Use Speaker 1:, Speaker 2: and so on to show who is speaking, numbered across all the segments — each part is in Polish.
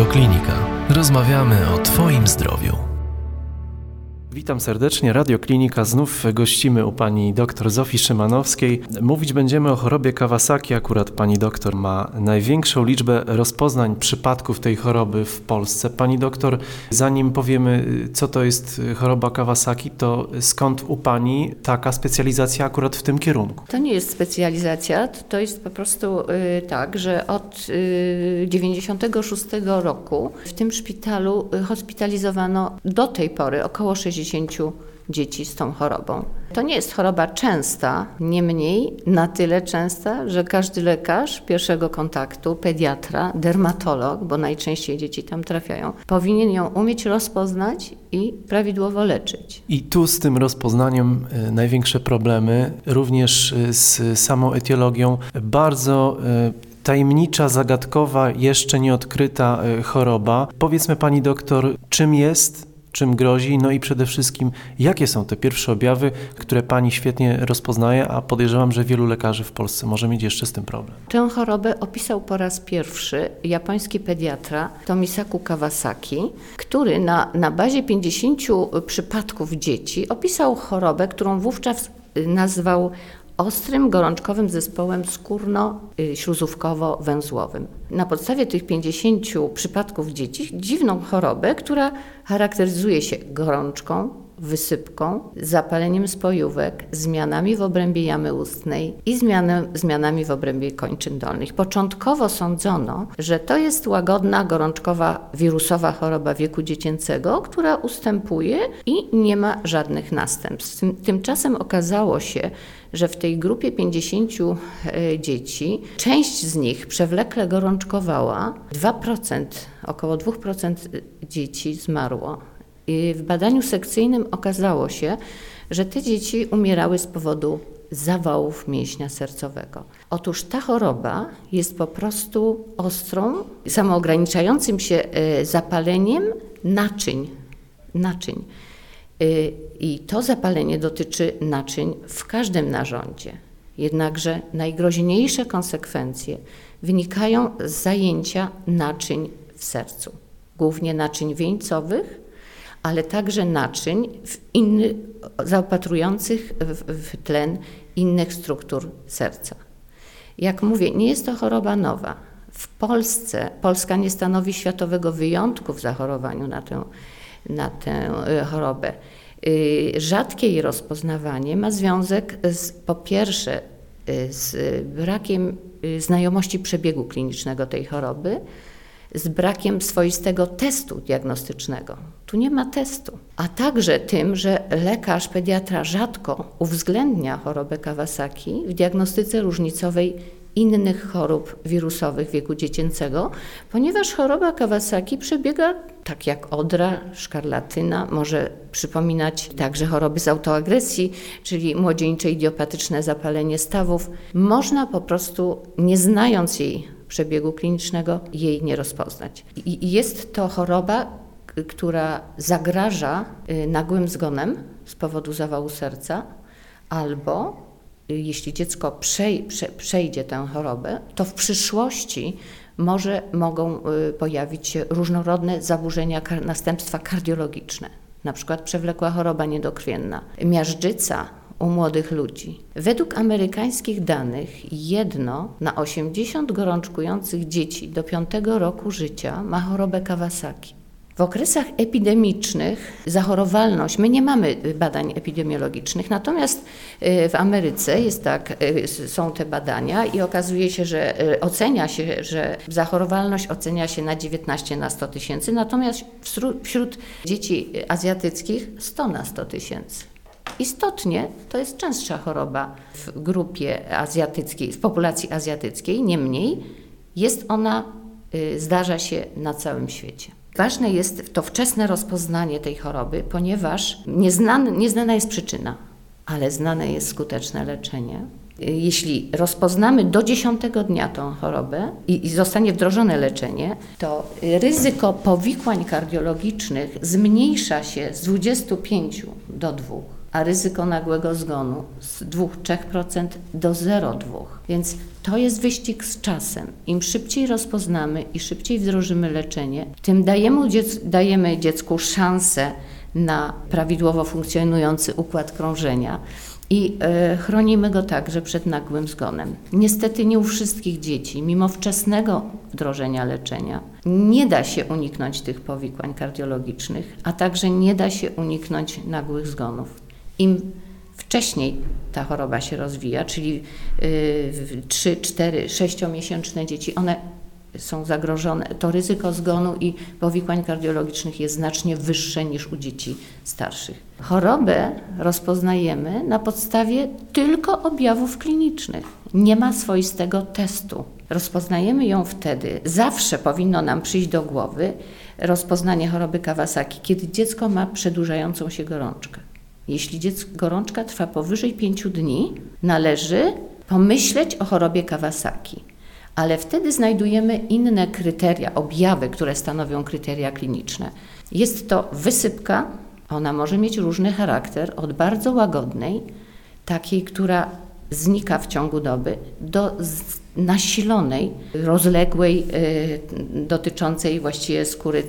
Speaker 1: Radioklinika. Rozmawiamy o Twoim zdrowiu.
Speaker 2: Witam serdecznie. Radioklinika. Znów gościmy u pani dr Zofii Szymanowskiej. Mówić będziemy o chorobie Kawasaki. Akurat pani doktor ma największą liczbę rozpoznań przypadków tej choroby w Polsce. Pani doktor, zanim powiemy, co to jest choroba Kawasaki, to skąd u pani taka specjalizacja akurat w tym kierunku?
Speaker 3: To nie jest specjalizacja, to jest po prostu y, tak, że od y, 96 roku w tym szpitalu y, hospitalizowano do tej pory około 60 dzieci z tą chorobą. To nie jest choroba częsta, niemniej na tyle częsta, że każdy lekarz pierwszego kontaktu, pediatra, dermatolog, bo najczęściej dzieci tam trafiają, powinien ją umieć rozpoznać i prawidłowo leczyć.
Speaker 2: I tu z tym rozpoznaniem y, największe problemy, również y, z samą etiologią. Bardzo y, tajemnicza, zagadkowa, jeszcze nieodkryta choroba. Powiedzmy pani doktor, czym jest czym grozi, no i przede wszystkim, jakie są te pierwsze objawy, które pani świetnie rozpoznaje, a podejrzewam, że wielu lekarzy w Polsce może mieć jeszcze z tym problem.
Speaker 3: Tę chorobę opisał po raz pierwszy japoński pediatra Tomisaku Kawasaki, który na, na bazie 50 przypadków dzieci opisał chorobę, którą wówczas nazwał ostrym, gorączkowym zespołem skórno-śluzówkowo-węzłowym. Na podstawie tych 50 przypadków dzieci dziwną chorobę, która charakteryzuje się gorączką, wysypką, zapaleniem spojówek, zmianami w obrębie jamy ustnej i zmiany, zmianami w obrębie kończyn dolnych. Początkowo sądzono, że to jest łagodna, gorączkowa, wirusowa choroba wieku dziecięcego, która ustępuje i nie ma żadnych następstw. Tymczasem okazało się, że w tej grupie 50 e, dzieci część z nich przewlekle gorączkowała, 2%, około 2% dzieci zmarło. W badaniu sekcyjnym okazało się, że te dzieci umierały z powodu zawałów mięśnia sercowego. Otóż ta choroba jest po prostu ostrą, samoograniczającym się e, zapaleniem naczyń. naczyń. Y, I to zapalenie dotyczy naczyń w każdym narządzie. Jednakże najgroźniejsze konsekwencje wynikają z zajęcia naczyń w sercu, głównie naczyń wieńcowych, ale także naczyń inny, zaopatrujących w, w tlen innych struktur serca. Jak mówię, nie jest to choroba nowa. W Polsce Polska nie stanowi światowego wyjątku w zachorowaniu na tę na tę y, chorobę. Y, rzadkie jej rozpoznawanie ma związek z, po pierwsze y, z brakiem znajomości przebiegu klinicznego tej choroby, z brakiem swoistego testu diagnostycznego. Tu nie ma testu. A także tym, że lekarz pediatra rzadko uwzględnia chorobę Kawasaki w diagnostyce różnicowej innych chorób wirusowych wieku dziecięcego, ponieważ choroba Kawasaki przebiega tak jak odra, szkarlatyna, może przypominać także choroby z autoagresji, czyli młodzieńcze idiopatyczne zapalenie stawów. Można po prostu, nie znając jej przebiegu klinicznego, jej nie rozpoznać. I jest to choroba, która zagraża y, nagłym zgonem z powodu zawału serca albo jeśli dziecko przej, prze, przejdzie tę chorobę, to w przyszłości może mogą y, pojawić się różnorodne zaburzenia, następstwa kardiologiczne, na przykład przewlekła choroba niedokrwienna, miażdżyca u młodych ludzi. Według amerykańskich danych jedno na 80 gorączkujących dzieci do 5 roku życia ma chorobę Kawasaki. W okresach epidemicznych zachorowalność, my nie mamy badań epidemiologicznych, natomiast y, w Ameryce jest tak, y, są te badania i okazuje się, że y, ocenia się, że zachorowalność ocenia się na 19 na 100 tysięcy, natomiast wśród dzieci azjatyckich 100 na 100 tysięcy. Istotnie to jest częstsza choroba w grupie azjatyckiej, w populacji azjatyckiej, niemniej jest ona, zdarza się na całym świecie. Ważne jest to wczesne rozpoznanie tej choroby, ponieważ nieznane, nieznana jest przyczyna, ale znane jest skuteczne leczenie. Jeśli rozpoznamy do 10 dnia tą chorobę i, i zostanie wdrożone leczenie, to ryzyko powikłań kardiologicznych zmniejsza się z 25 do 2. a ryzyko nagłego zgonu z 2-3% do 0,2%. Więc to jest wyścig z czasem. Im szybciej rozpoznamy i szybciej wdrożymy leczenie, tym dajemy, dziec dajemy dziecku szansę na prawidłowo funkcjonujący układ krążenia i y, chronimy go także przed nagłym zgonem. Niestety nie u wszystkich dzieci, mimo wczesnego wdrożenia leczenia, nie da się uniknąć tych powikłań kardiologicznych, a także nie da się uniknąć nagłych zgonów. Im wcześniej ta choroba się rozwija, czyli y, 3, 4, 6-miesięczne dzieci, one są zagrożone, to ryzyko zgonu i powikłań kardiologicznych jest znacznie wyższe niż u dzieci starszych. Chorobę rozpoznajemy na podstawie tylko objawów klinicznych. Nie ma swoistego testu. Rozpoznajemy ją wtedy, zawsze powinno nam przyjść do głowy rozpoznanie choroby Kawasaki, kiedy dziecko ma przedłużającą się gorączkę. Jeśli dziecko, gorączka trwa powyżej 5 dni, należy pomyśleć o chorobie Kawasaki ale wtedy znajdujemy inne kryteria, objawy, które stanowią kryteria kliniczne. Jest to wysypka, ona może mieć różny charakter, od bardzo łagodnej, takiej, która znika w ciągu doby, do nasilonej, rozległej, y, dotyczącej właściwie skóry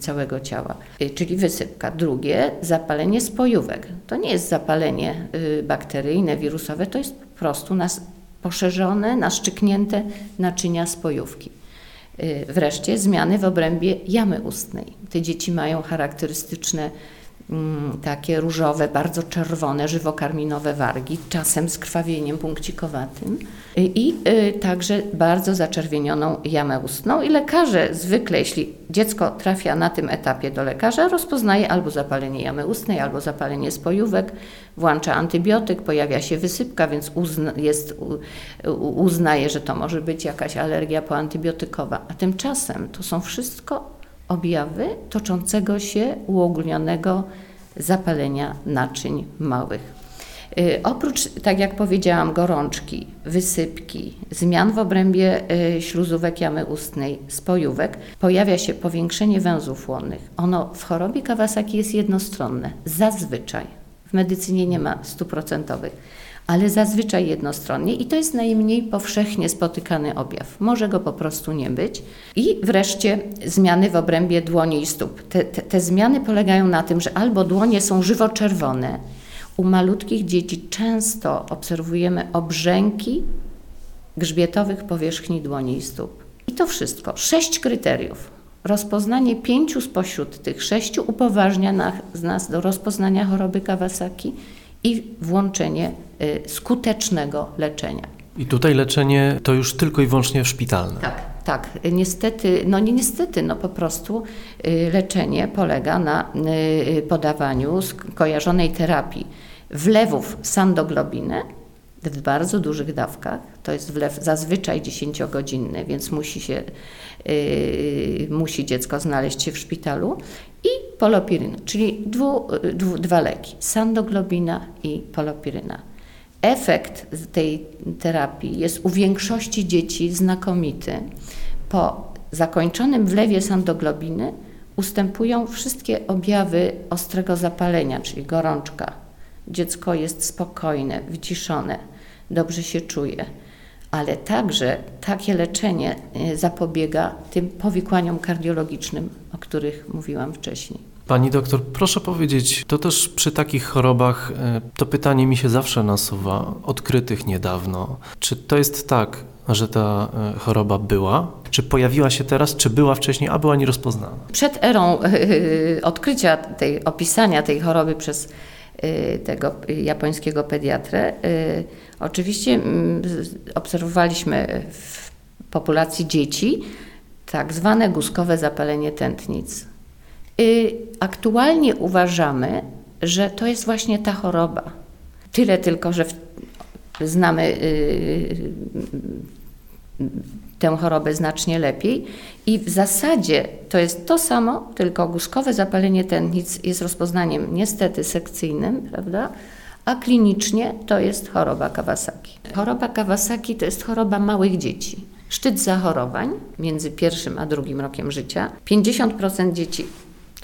Speaker 3: całego ciała, y, czyli wysypka. Drugie, zapalenie spojówek. To nie jest zapalenie y, bakteryjne, wirusowe, to jest po prostu nas poszerzone, naszczyknięte naczynia spojówki. Wreszcie zmiany w obrębie jamy ustnej. Te dzieci mają charakterystyczne takie różowe, bardzo czerwone, żywokarminowe wargi, czasem z krwawieniem punkcikowatym i y, także bardzo zaczerwienioną jamę ustną. I lekarze zwykle, jeśli dziecko trafia na tym etapie do lekarza, rozpoznaje albo zapalenie jamy ustnej, albo zapalenie spojówek, włącza antybiotyk, pojawia się wysypka, więc uzna, jest, uznaje, że to może być jakaś alergia poantybiotykowa. A tymczasem to są wszystko objawy toczącego się uogólnionego zapalenia naczyń małych. Y, oprócz, tak jak powiedziałam, gorączki, wysypki, zmian w obrębie y, śluzówek jamy ustnej, spojówek, pojawia się powiększenie węzłów łonnych. Ono w chorobie Kawasaki jest jednostronne, zazwyczaj. W medycynie nie ma stuprocentowych ale zazwyczaj jednostronnie i to jest najmniej powszechnie spotykany objaw. Może go po prostu nie być. I wreszcie zmiany w obrębie dłoni i stóp. Te, te, te zmiany polegają na tym, że albo dłonie są żywo-czerwone, u malutkich dzieci często obserwujemy obrzęki grzbietowych powierzchni dłoni i stóp. I to wszystko. Sześć kryteriów. Rozpoznanie pięciu spośród tych sześciu upoważnia nas, nas do rozpoznania choroby Kawasaki i włączenie y, skutecznego leczenia.
Speaker 2: I tutaj leczenie to już tylko i wyłącznie szpitalne.
Speaker 3: Tak, tak. Niestety, no nie niestety, no po prostu y, leczenie polega na y, podawaniu skojarzonej terapii wlewów sandoglobiny w bardzo dużych dawkach. To jest wlew zazwyczaj 10-godzinny, więc musi, się, musi dziecko znaleźć się w szpitalu. I polopiryna, czyli dwu, dwu, dwa leki, sandoglobina i polopiryna. Efekt tej terapii jest u większości dzieci znakomity. Po zakończonym wlewie sandoglobiny ustępują wszystkie objawy ostrego zapalenia, czyli gorączka. Dziecko jest spokojne, wyciszone dobrze się czuje. Ale także takie leczenie e, zapobiega tym powikłaniom kardiologicznym, o których mówiłam wcześniej.
Speaker 2: Pani doktor, proszę powiedzieć, to też przy takich chorobach e, to pytanie mi się zawsze nasuwa, odkrytych niedawno. Czy to jest tak, że ta e, choroba była? Czy pojawiła się teraz, czy była wcześniej, a była nierozpoznana?
Speaker 3: Przed erą odkrycia tej, opisania tej choroby przez tego japońskiego pediatrę. Oczywiście obserwowaliśmy w populacji dzieci tak zwane guskowe zapalenie tętnic. Y, aktualnie uważamy, że to jest właśnie ta choroba. Tyle tylko, że znamy tę chorobę znacznie lepiej. I w zasadzie to jest to samo, tylko guskowe zapalenie tętnic jest rozpoznaniem niestety sekcyjnym, prawda? A klinicznie to jest choroba Kawasaki. Choroba Kawasaki to jest choroba małych dzieci. Szczyt zachorowań między pierwszym a drugim rokiem życia. 50% dzieci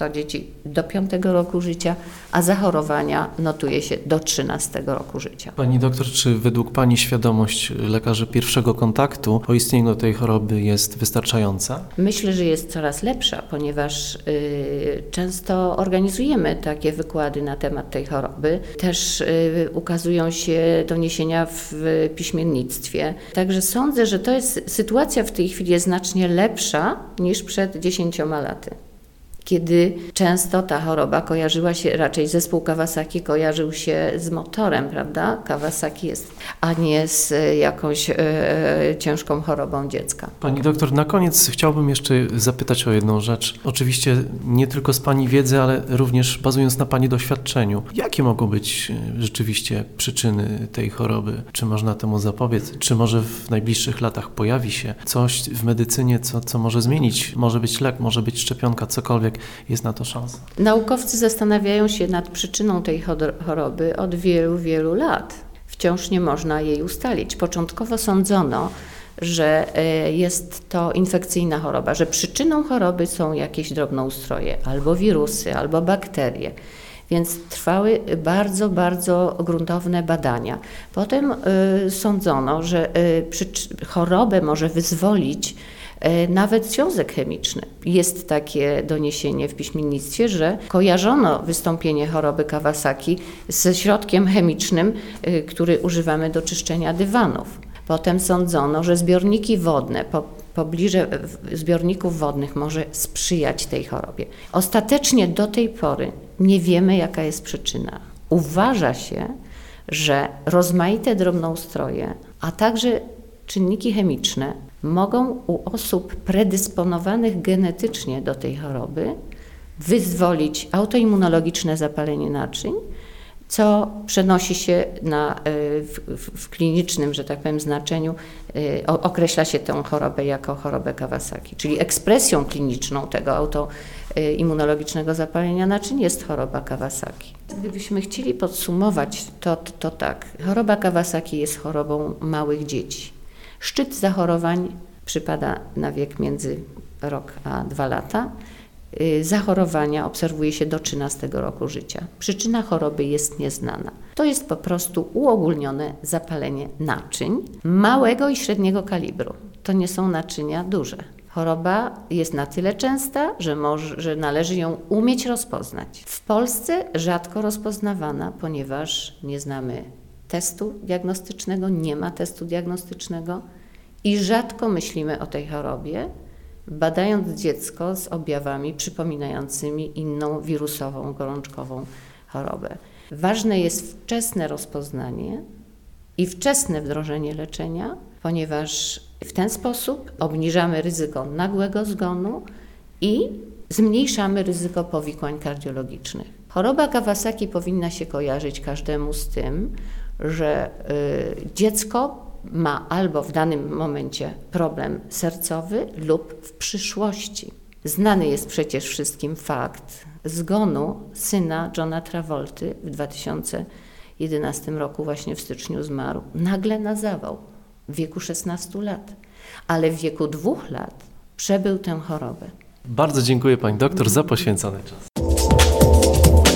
Speaker 3: to dzieci do 5 roku życia, a zachorowania notuje się do 13 roku życia.
Speaker 2: Pani doktor, czy według Pani świadomość lekarzy pierwszego kontaktu o istnieniu tej choroby jest wystarczająca?
Speaker 3: Myślę, że jest coraz lepsza, ponieważ y, często organizujemy takie wykłady na temat tej choroby. Też y, ukazują się doniesienia w piśmiennictwie. Także sądzę, że to jest sytuacja w tej chwili jest znacznie lepsza niż przed 10 laty kiedy często ta choroba kojarzyła się, raczej zespół Kawasaki kojarzył się z motorem, prawda? Kawasaki jest, a nie z jakąś e, ciężką chorobą dziecka.
Speaker 2: Pani doktor, na koniec chciałbym jeszcze zapytać o jedną rzecz. Oczywiście nie tylko z Pani wiedzy, ale również bazując na Pani doświadczeniu. Jakie mogą być e, rzeczywiście przyczyny tej choroby? Czy można temu zapobiec? Czy może w najbliższych latach pojawi się coś w medycynie, co, co może zmienić? Może być lek, może być szczepionka, cokolwiek jest na to szansa.
Speaker 3: Naukowcy zastanawiają się nad przyczyną tej choroby od wielu, wielu lat. Wciąż nie można jej ustalić. Początkowo sądzono, że e, jest to infekcyjna choroba, że przyczyną choroby są jakieś drobnoustroje, albo wirusy, albo bakterie. Więc trwały bardzo, bardzo gruntowne badania. Potem y, sądzono, że y, chorobę może wyzwolić E, nawet związek chemiczny. Jest takie doniesienie w piśmiennictwie, że kojarzono wystąpienie choroby Kawasaki ze środkiem chemicznym, e, który używamy do czyszczenia dywanów. Potem sądzono, że zbiorniki wodne, po, pobliże zbiorników wodnych może sprzyjać tej chorobie. Ostatecznie do tej pory nie wiemy, jaka jest przyczyna. Uważa się, że rozmaite drobnoustroje, a także czynniki chemiczne mogą u osób predysponowanych genetycznie do tej choroby wyzwolić autoimmunologiczne zapalenie naczyń, co przenosi się na, e, w, w, klinicznym, że tak powiem, znaczeniu, e, określa się tę chorobę jako chorobę Kawasaki. Czyli ekspresją kliniczną tego autoimmunologicznego zapalenia naczyń jest choroba Kawasaki. Gdybyśmy chcieli podsumować, to, to tak. Choroba Kawasaki jest chorobą małych dzieci. Szczyt zachorowań przypada na wiek między rok a dwa lata. Y, zachorowania obserwuje się do 13 roku życia. Przyczyna choroby jest nieznana. To jest po prostu uogólnione zapalenie naczyń małego i średniego kalibru. To nie są naczynia duże. Choroba jest na tyle częsta, że, może, że należy ją umieć rozpoznać. W Polsce rzadko rozpoznawana, ponieważ nie znamy testu diagnostycznego, nie ma testu diagnostycznego i rzadko myślimy o tej chorobie, badając dziecko z objawami przypominającymi inną wirusową, gorączkową chorobę. Ważne jest wczesne rozpoznanie i wczesne wdrożenie leczenia, ponieważ w ten sposób obniżamy ryzyko nagłego zgonu i zmniejszamy ryzyko powikłań kardiologicznych. Choroba Kawasaki powinna się kojarzyć każdemu z tym, że y, dziecko ma albo w danym momencie problem sercowy lub w przyszłości. Znany jest przecież wszystkim fakt zgonu syna Johna Travolty w 2011 roku, właśnie w styczniu zmarł, nagle na zawał w wieku 16 lat, ale w wieku dwóch lat przebył tę chorobę.
Speaker 2: Bardzo dziękuję Pani doktor za poświęcony czas.